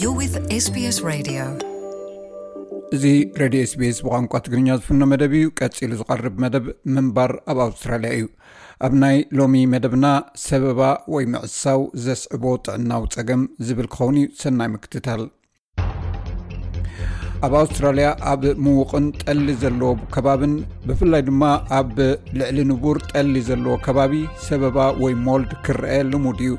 You're with SBS Radio. እዚ ረድዮ ስቤስ ብቋንቋ ትግርኛ ዝፍኖ መደብ እዩ ቀፂሉ ዝቐርብ መደብ ምንባር ኣብ ኣውስትራልያ እዩ ኣብ ናይ ሎሚ መደብና ሰበባ ወይ ምዕሳው ዘስዕቦ ጥዕናዊ ፀገም ዝብል ክኸውን እዩ ሰናይ ምክትታል ኣብ ኣውስትራልያ ኣብ ምዉቕን ጠሊ ዘለዎ ከባብን ብፍላይ ድማ ኣብ ልዕሊ ንቡር ጠሊ ዘለዎ ከባቢ ሰበባ ወይ ሞልድ ክርአ ልሙድ እዩ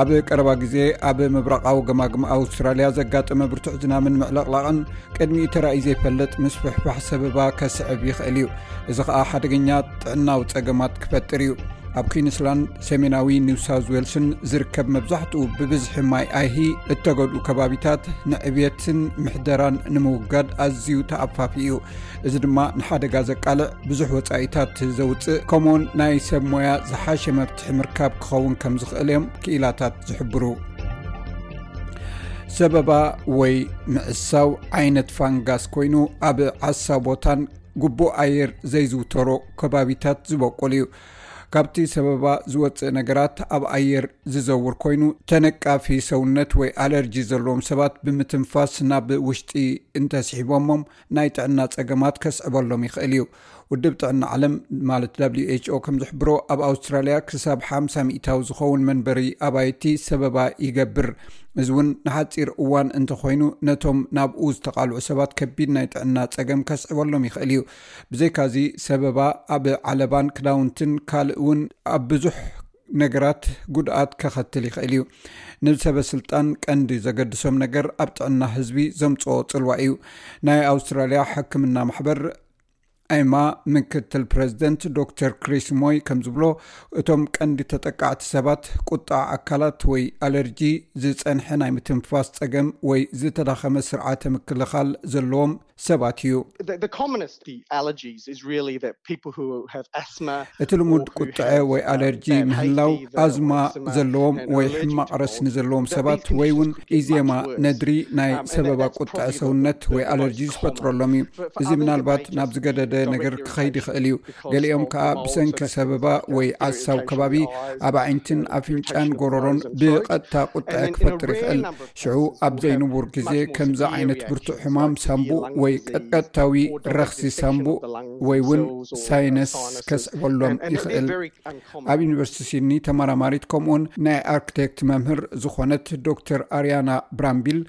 ኣብ ቀረባ ግዜ ኣብ ምብራቓዊ ገማግም ኣውስትራልያ ዘጋጠመ ብርቱዕ ዝናምን ምዕለቕላቕን ቅድሚኡ ተራእዩ ዘይፈለጥ ምስ ፍሕፋሕ ሰበባ ከስዕብ ይኽእል እዩ እዚ ከዓ ሓደገኛ ጥዕናዊ ፀገማት ክፈጥር እዩ ኣብ ኩንስላንድ ሰሜናዊ ኒው ሳውዝ ዌልስን ዝርከብ መብዛሕትኡ ብብዝሒ ማይ ኣይሂ እተገድኡ ከባቢታት ንዕብትን ምሕደራን ንምውጋድ ኣዝዩ ተኣፋፊ እዩ እዚ ድማ ንሓደጋ ዘቃልዕ ብዙሕ ወፃኢታት ዘውፅእ ከምኡውን ናይ ሰብ ሞያ ዝሓሸ መፍትሒ ምርካብ ክኸውን ከም ዝኽእል እዮም ክኢላታት ዝሕብሩ ሰበባ ወይ ምዕሳው ዓይነት ፋንጋስ ኮይኑ ኣብ ዓሳ ቦታን ግቡእ ኣየር ዘይዝውተሮ ከባቢታት ዝበቁል እዩ ካብቲ ሰበባ ዝወጽእ ነገራት ኣብ ኣየር ዝዘውር ኮይኑ ተነቃፊ ሰውነት ወይ ኣለርጂ ዘለዎም ሰባት ብምትንፋስ ናብ ውሽጢ እንተስሒቦሞም ናይ ጥዕና ጸገማት ከስዕበሎም ይኽእል እዩ። ውድብ ጥዕና ዓለም ማለት WHO ከም ዝሕብሮ ኣብ ኣውስትራልያ ክሳብ ሓምሳ ሚእታዊ ዝኸውን መንበሪ ኣባይቲ ሰበባ ይገብር። እዚ እውን ንሓጺር እዋን እንተኾይኑ ነቶም ናብኡ ዝተቓልዑ ሰባት ከቢድ ናይ ጥዕና ጸገም ከስዕበሎም ይኽእል እዩ። ብዘይካዚ ሰበባ ኣብ ዓለባን ክዳውንትን ካልእ እውን ኣብ ብዙሕ ነገራት ጉድኣት ከኸትል ይኽእል እዩ። ንሰበ ስልጣን ቀንዲ ዘገድሶም ነገር ኣብ ጥዕና ህዝቢ ዘምፅኦ ፅልዋ እዩ። ናይ ኣውስትራሊያ ሕክምና ማሕበር ኣይማ ምክትል ፕረዚደንት ዶክተር ክሪስ ሞይ ከም ዝብሎ እቶም ቀንዲ ተጠቃዕቲ ሰባት ቁጣዕ ኣካላት ወይ ኣለርጂ፣ ዝፀንሐ ናይ ምትንፋስ ፀገም ወይ ዝተዳኸመ ስርዓተ ምክልኻል ዘለዎም ሰባት እዩ። እቲ ልሙድ ቁጥዐ ወይ ኣለርጂ ምህላው ኣዝማ ዘለዎም ወይ ሕማቕ ረስኒ ዘለዎም ሰባት ወይ እውን ኢዜማ ነድሪ ናይ ሰበባ ቁጥዐ ሰውነት ወይ ኣለርጂ ዝፈጥረሎም እዩ። እዚ ምናልባት ናብ ዝገደደ ነገር ክኸይድ ይኽእል እዩ። ገሊኦም ከኣ ብሰንኪ ሰበባ ወይ ዓሳው ከባቢ ኣብ ኣዒንቲን ኣፍንጫን ጎሮሮን ብቐጥታ ቁጥዐ ክፈጥር ይኽእል። ሽዑ ኣብ ዘይንቡር ግዜ ከምዚ ዓይነት ብርቱዕ ሕማም ሳንቡእ ወይ ቀጥታዊ ረኽሲ ሳንቡእ ወይ እውን ሳይነስ ከስዕበሎም ይኽእል። ኣብ ዩኒቨርሲቲ ሲድኒ ተመራማሪት ከምኡውን ናይ ኣርክቴክት መምህር ዝኾነት ዶክተር ኣርያና ብራምቢል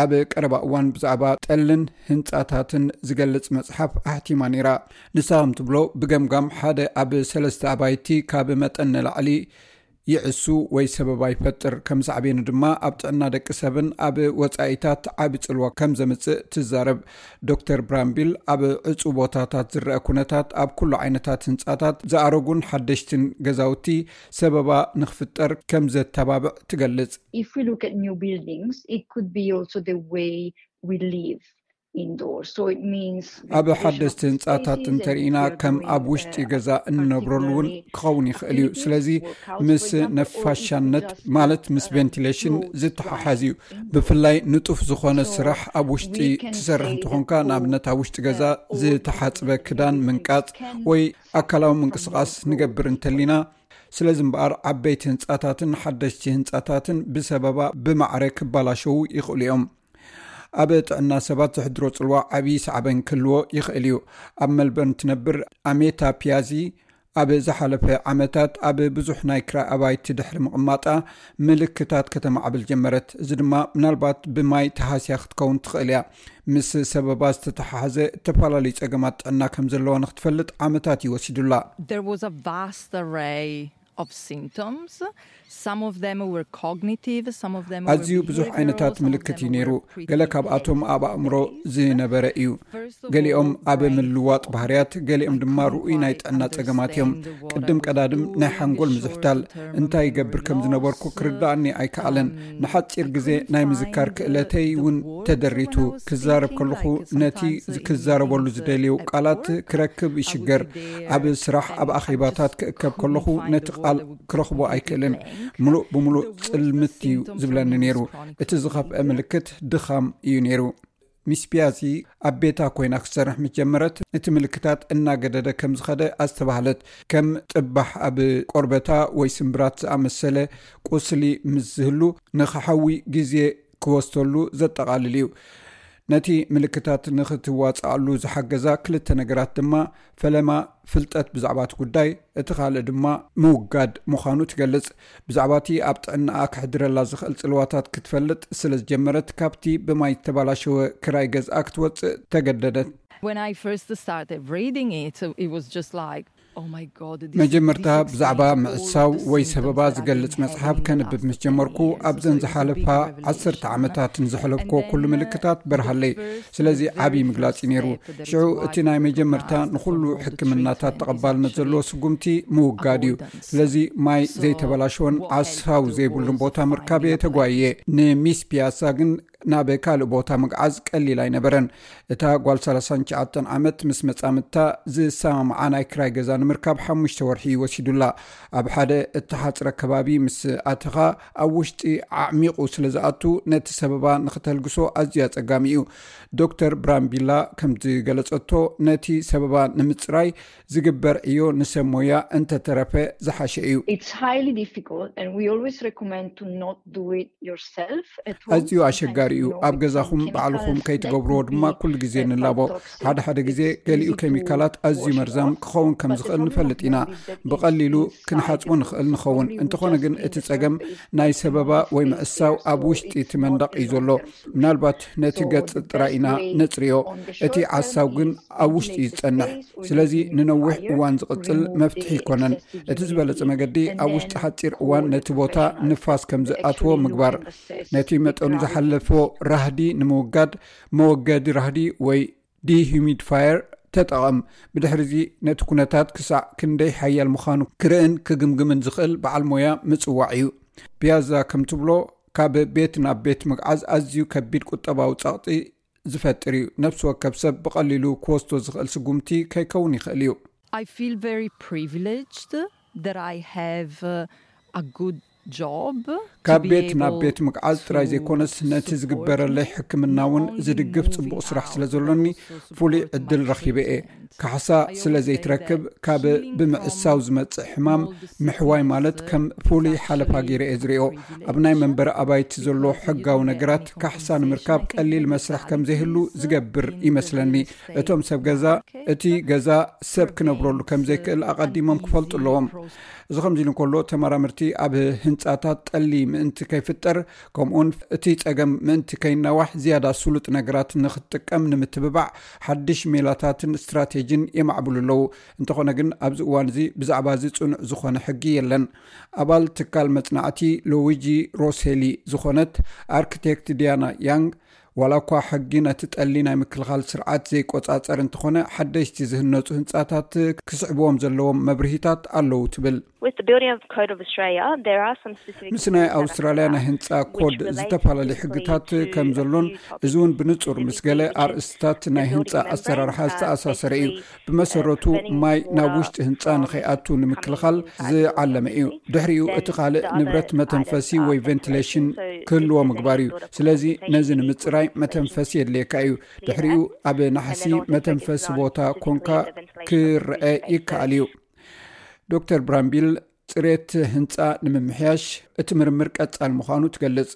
ኣብ ቀረባ እዋን ብዛዕባ ጠልን ህንፃታትን ዝገልፅ መፅሓፍ ኣሕቲማ ነይራ ንሳ ከም ትብሎ ብገምጋም ሓደ ኣብ ሰለስተ ኣባይቲ ካብ መጠን ንላዕሊ ይዕሱ ወይ ሰበባ ይፈጥር፣ ከም ሳዕቤኑ ድማ ኣብ ጥዕና ደቂ ሰብን ኣብ ወጻኢታት ዓቢ ጽልዋ ከም ዘምጽእ ትዛረብ። ዶክተር ብራምቢል፣ ኣብ ዕጹው ቦታታት ዝረኣ ኩነታት፣ ኣብ ኩሉ ዓይነታት ህንጻታት፣ ዝኣረጉን ሓደሽቲን ገዛውቲ፣ ሰበባ ንኽፍጠር ከም ዘተባብዕ ትገልጽ። ኣብ ሓደስቲ ህንፃታት እንተርኢና ከም ኣብ ውሽጢ ገዛ እንነብረሉ እውን ክኸውን ይኽእል እዩ ስለዚ ምስ ነፋሻነት ማለት ምስ ቨንቲሌሽን ዝተሓሓዝ እዩ ብፍላይ ንጡፍ ዝኾነ ስራሕ ኣብ ውሽጢ ትሰርሕ እንትኾንካ ንኣብነት ኣብ ውሽጢ ገዛ ዝተሓፅበ ክዳን ምንቃፅ ወይ ኣካላዊ ምንቅስቃስ ንገብር እንተሊና ስለዚ እምበኣር ዓበይቲ ህንፃታትን ሓደስቲ ህንፃታትን ብሰበባ ብማዕረ ክባላሸው ይኽእሉ እዮም ኣብ ጥዕና ሰባት ዘሕድሮ ፅልዋ ዓብዪ ሳዕበን ክህልዎ ይኽእል እዩ ኣብ መልበርን ትነብር ኣሜታ ፒያዚ ኣብ ዝሓለፈ ዓመታት ኣብ ብዙሕ ናይ ክራይ ኣባይቲ ድሕሪ ምቕማጣ ምልክታት ከተማዕብል ጀመረት እዚ ድማ ምናልባት ብማይ ተሃስያ ክትከውን ትኽእል እያ ምስ ሰበባ ዝተተሓሓዘ እተፈላለዩ ፀገማት ጥዕና ከም ዘለዋ ንክትፈልጥ ዓመታት ይወሲዱላ ኣዝዩ ብዙሕ ዓይነታት ምልክት እዩ ነይሩ ገለ ካብኣቶም ኣብ ኣእምሮ ዝነበረ እዩ ገሊኦም ኣብ ምልዋጥ ባህርያት ገሊኦም ድማ ርኡይ ናይ ጥዕና ፀገማት እዮም ቅድም ቀዳድም ናይ ሓንጎል ምዝሕታል እንታይ ይገብር ከም ዝነበርኩ ክርዳኣኒ ኣይከኣለን ንሓጺር ግዜ ናይ ምዝካር ክእለተይ እውን ተደሪቱ። ክዛረብ ከለኹ ነቲ ክዛረበሉ ዝደልዩ ቃላት ክረክብ ይሽገር። ኣብ ስራሕ ኣብ ኣኼባታት ክእከብ ከለኹ ነቲ ቃል ክረኽቦ ኣይክእልን። ምሉእ ብምሉእ ጽልምት እዩ ዝብለኒ ነይሩ። እቲ ዝኸፍአ ምልክት ድኻም እዩ ነይሩ። ሚስ ፒያሲ ኣብ ቤታ ኮይና ክትሰርሕ ምስ ጀመረት እቲ ምልክታት እናገደደ ከም ዝኸደ ኣስተባህለት። ከም ጥባሕ ኣብ ቆርበታ ወይ ስምብራት ዝኣመሰለ ቁስሊ ምስ ዝህሉ ንክሓዊ ግዜ ክወስደሉ ዘጠቓልል እዩ። ነቲ ምልክታት ንክትዋጽኣሉ ዝሓገዛ ክልተ ነገራት ድማ ፈለማ ፍልጠት ብዛዕባ እቲ ጉዳይ እቲ ካልእ ድማ ምውጋድ ምዃኑ ትገልጽ ብዛዕባ እቲ ኣብ ጥዕናኣ ክሕድረላ ዝኽእል ጽልዋታት ክትፈልጥ ስለ ዝጀመረት ካብቲ ብማይ ዝተባላሸወ ክራይ ገዝኣ ክትወጽእ ተገደደት መጀመርታ ብዛዕባ ምዕሳው ወይ ሰበባ ዝገልፅ መፅሓፍ ከንብብ ምስ ጀመርኩ ኣብዘን ዝሓለፋ ዓሰርተ ዓመታትን ዘሕለፍኩዎ ኩሉ ምልክታት በርሃለይ ስለዚ ዓብዪ ምግላፅ እዩ ነይሩ ሽዑ እቲ ናይ መጀመርታ ንኩሉ ሕክምናታት ተቐባልነት ዘለዎ ስጉምቲ ምውጋድ እዩ ስለዚ ማይ ዘይተበላሸወን ዓስራዊ ዘይብሉን ቦታ ምርካብ እየ ተጓይየ ንሚስ ፒያሳ ግን ናብ ካልእ ቦታ ምግዓዝ ቀሊል ኣይነበረን እታ ጓል 39 ዓመት ምስ መፃምድታ ዝሰማምዓ ናይ ክራይ ገዛ ንምርካብ ሓሙሽተ ወርሒ ወሲዱላ ኣብ ሓደ እተሓፅረ ከባቢ ምስ ኣተኻ ኣብ ውሽጢ ዓዕሚቑ ስለ ዝኣቱ ነቲ ሰበባ ንክተልግሶ ኣዝዩ ኣጸጋሚ እዩ ዶክተር ብራምቢላ ከም ዝገለጸቶ ነቲ ሰበባ ንምጽራይ ዝግበር ዕዮ ንሰብ ሞያ እንተተረፈ ዝሓሸ እዩ ኣዝዩ ኣሸጋሪ እዩ ኣብ ገዛኹም ባዕልኹም ከይትገብርዎ ድማ ኩሉ ግዜ ንላቦ ሓደ ሓደ ግዜ ገሊኡ ኬሚካላት ኣዝዩ መርዛም ክኸውን ከም ዝኽእል ንፈልጥ ኢና ብቐሊሉ ክንሓፅቡ ንኽእል ንኸውን እንተኾነ ግን እቲ ፀገም ናይ ሰበባ ወይ ምዕሳው ኣብ ውሽጢ እቲ መንደቕ እዩ ዘሎ ምናልባት ነቲ ገፅ ጥራይ ኢና ነፅርዮ እቲ ዓሳው ግን ኣብ ውሽጢ እዩ ዝፀንሕ ስለዚ ንነዊሕ እዋን ዝቕፅል መፍትሒ ይኮነን እቲ ዝበለፀ መገዲ ኣብ ውሽጢ ሓፂር እዋን ነቲ ቦታ ንፋስ ከም ዝኣትዎ ምግባር ነቲ መጠኑ ዝሓለፎ ራህዲ ንምውጋድ ብ መወገዲ ራህዲ ወይ ዲሂሚድፋየር ተጠቐም። ብድሕሪ እዚ ነቲ ኩነታት ክሳዕ ክንደይ ሓያል ምዃኑ ክርእን ክግምግምን ዝኽእል በዓል ሞያ ምጽዋዕ እዩ። ፒያዛ ከም ትብሎ ካብ ቤት ናብ ቤት ምግዓዝ ኣዝዩ ከቢድ ቁጠባዊ ጸቕጢ ዝፈጥር እዩ። ነፍሲ ወከፍ ሰብ ብቐሊሉ ክወስዶ ዝኽእል ስጉምቲ ከይከውን ይኽእል እዩ። I feel very privileged that I have a good ካብ ቤት ናብ ቤት ምግዓዝ ጥራይ ዘይኮነስ ነቲ ዝግበረለይ ሕክምና እውን ዝድግፍ ፅቡቕ ስራሕ ስለ ዘሎኒ ፍሉይ ዕድል ረኺበ እየ ካሕሳ ስለ ዘይትረክብ ካብ ብምዕሳው ዝመፅእ ሕማም ምሕዋይ ማለት ከም ፍሉይ ሓለፋ ገይረ እየ ዝርዮ ኣብ ናይ መንበሪ ኣባይቲ ዘሎ ሕጋዊ ነገራት ካሕሳ ንምርካብ ቀሊል መስርሕ ከም ዘይህሉ ዝገብር ይመስለኒ እቶም ሰብ ገዛ እቲ ገዛ ሰብ ክነብረሉ ከም ዘይክእል ኣቐዲሞም ክፈልጡ ኣለዎም እዚ ከምዚ ኢሉ እንከሎ ተመራምርቲ ኣብ ህንፃታት ጠሊ ምእንቲ ከይፍጠር ከምኡውን እቲ ፀገም ምእንቲ ከይናዋሕ ዝያዳ ስሉጥ ነገራት ንክትጥቀም ንምትብባዕ ሓድሽ ሜላታትን ስትራቴጂን የማዕብሉ ኣለዉ እንተኾነ ግን ኣብዚ እዋን እዚ ብዛዕባ እዚ ፅኑዕ ዝኾነ ሕጊ የለን ኣባል ትካል መፅናዕቲ ሎዊጂ ሮሴሊ ዝኾነት ኣርክቴክት ዲያና ያንግ ዋላ እኳ ሕጊ ነቲ ጠሊ ናይ ምክልኻል ስርዓት ዘይቆፃፀር እንተኾነ ሓደሽቲ ዝህነፁ ህንፃታት ክስዕብዎም ዘለዎም መብርሂታት ኣለው ትብል። ምስ ናይ ኣውስትራሊያ ናይ ህንፃ ኮድ ዝተፈላለዩ ሕግታት ከም ዘሎን እዚ እውን ብንፁር ምስ ገለ ኣርእስትታት ናይ ህንፃ ኣሰራርሓ ዝተኣሳሰረ እዩ። ብመሰረቱ ማይ ናብ ውሽጢ ህንፃ ንከይኣቱ ንምክልኻል ዝዓለመ እዩ። ድሕሪኡ እቲ ካልእ ንብረት መተንፈሲ ወይ ቨንቲሌሽን ክህልዎ ምግባር እዩ። ስለዚ ነዚ ንምፅራይ መተንፈሲ የድልየካ እዩ። ድሕሪኡ ኣብ ናሕሲ መተንፈሲ ቦታ ኮንካ ክረኣ ይከኣል እዩ። ዶክተር ብራምቢል ፅሬት ህንፃ ንምምሕያሽ እቲ ምርምር ቀፃል ምዃኑ ትገልፅ።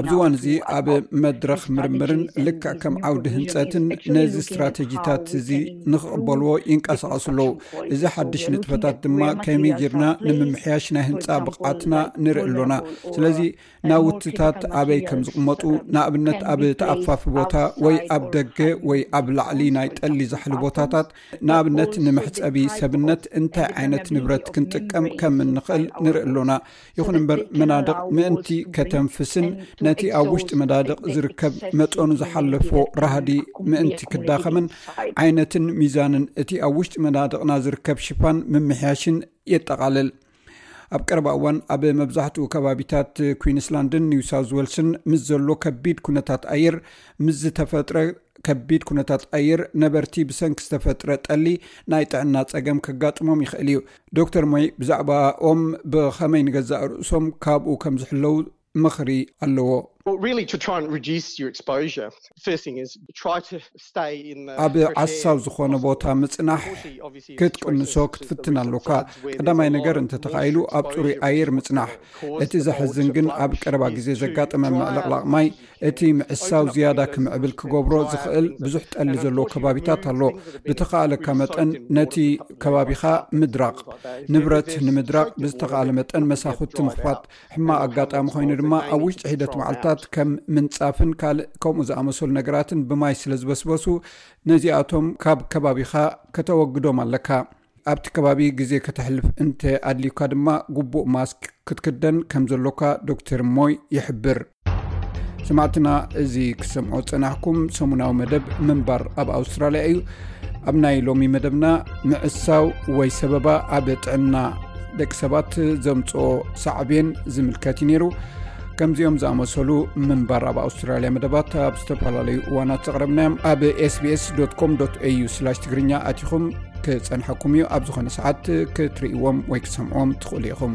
ኣብዚ እዋን እዚ ኣብ መድረኽ ምርምርን ልክዕ ከም ዓውዲ ህንፀትን ነዚ ስትራተጂታት እዚ ንክቕበልዎ ይንቀሳቐሱ ኣለዉ። እዚ ሓድሽ ንጥፈታት ድማ ከመይ ጌርና ንምምሕያሽ ናይ ህንፃ ብቕዓትና ንርኢ ኣሎና። ስለዚ ናውትታት ኣበይ ከም ዝቕመጡ ንኣብነት ኣብ ተኣፋፊ ቦታ ወይ ኣብ ደገ ወይ ኣብ ላዕሊ ናይ ጠሊ ዛሕሊ ቦታታት ንኣብነት ንምሕፀቢ ሰብነት እንታይ ዓይነት ንብረት ክንጥቀም ከም እንኽእል ንርኢ ኣሎና ይኹን እምበር መናድቕ ምእንቲ ከተንፍስን ነቲ ኣብ ውሽጢ መዳድቕ ዝርከብ መጠኑ ዝሓለፎ ራህዲ ምእንቲ ክዳኸምን ዓይነትን ሚዛንን እቲ ኣብ ውሽጢ መናድቕና ዝርከብ ሽፋን ምምሕያሽን የጠቓልል ኣብ ቀረባ እዋን ኣብ መብዛሕትኡ ከባቢታት ኩንስላንድን ኒው ሳውት ወልስን ምስ ዘሎ ከቢድ ኩነታት ኣየር ምስ ዝተፈጥረ ከቢድ ኩነታት ኣየር ነበርቲ ብሰንኪ ዝተፈጥረ ጠሊ ናይ ጥዕና ፀገም ከጋጥሞም ይኽእል እዩ ዶክተር ሞይ ብዛዕባ ኦም ብኸመይ ንገዛእ ርእሶም ካብኡ ከም ዝሕለው ምኽሪ ኣለዎ። ኣብ ዓሳው ዝኾነ ቦታ ምጽናሕ ክትቅንሶ ክትፍትን ኣሎካ። ቀዳማይ ነገር እንተ ተኻኢሉ ኣብ ጽሩይ ኣየር ምጽናሕ። እቲ ዘሕዝን ግን ኣብ ቀረባ ግዜ ዘጋጠመ ምዕልቕላቕ ማይ እቲ ምዕሳው ዝያዳ ክምዕብል ክገብሮ ዝኽእል ብዙሕ ጠሊ ዘለዎ ከባቢታት ኣሎ። ብተኻእለካ መጠን ነቲ ከባቢኻ ምድራቕ። ንብረት ንምድራቕ ብዝተኻእለ መጠን መሳኹቲ ምኽፋት ሕማቕ ኣጋጣሚ ኮይኑ ድማ ኣብ ውሽጢ ሒደት መዓልትታት ከም ምንፃፍን ካልእ ከምኡ ዝኣመሰሉ ነገራትን ብማይ ስለ ዝበስበሱ ነዚኣቶም ካብ ከባቢኻ ከተወግዶም ኣለካ ኣብቲ ከባቢ ግዜ ከተሕልፍ እንተ ኣድልዩካ ድማ ግቡእ ማስክ ክትክደን ከም ዘሎካ ዶክተር ሞይ ይሕብር ሰማዕትና እዚ ክሰምዖ ፀናሕኩም ሰሙናዊ መደብ ምንባር ኣብ ኣውስትራልያ እዩ ኣብ ናይ ሎሚ መደብና ምዕሳው ወይ ሰበባ ኣብ ጥዕና ደቂ ሰባት ዘምፅኦ ሳዕብን ዝምልከት እዩ ነይሩ ከምዚኦም ዝኣመሰሉ ምንባር ኣብ ኣውስትራልያ መደባት ኣብ ዝተፈላለዩ እዋናት ዘቕረብናዮም ኣብ ስbs ኮም au ስላሽ ትግርኛ ኣትኹም ክፀንሐኩም እዩ ኣብ ዝኾነ ሰዓት ክትርእዎም ወይ ክሰምዕዎም ትኽእሉ ኢኹም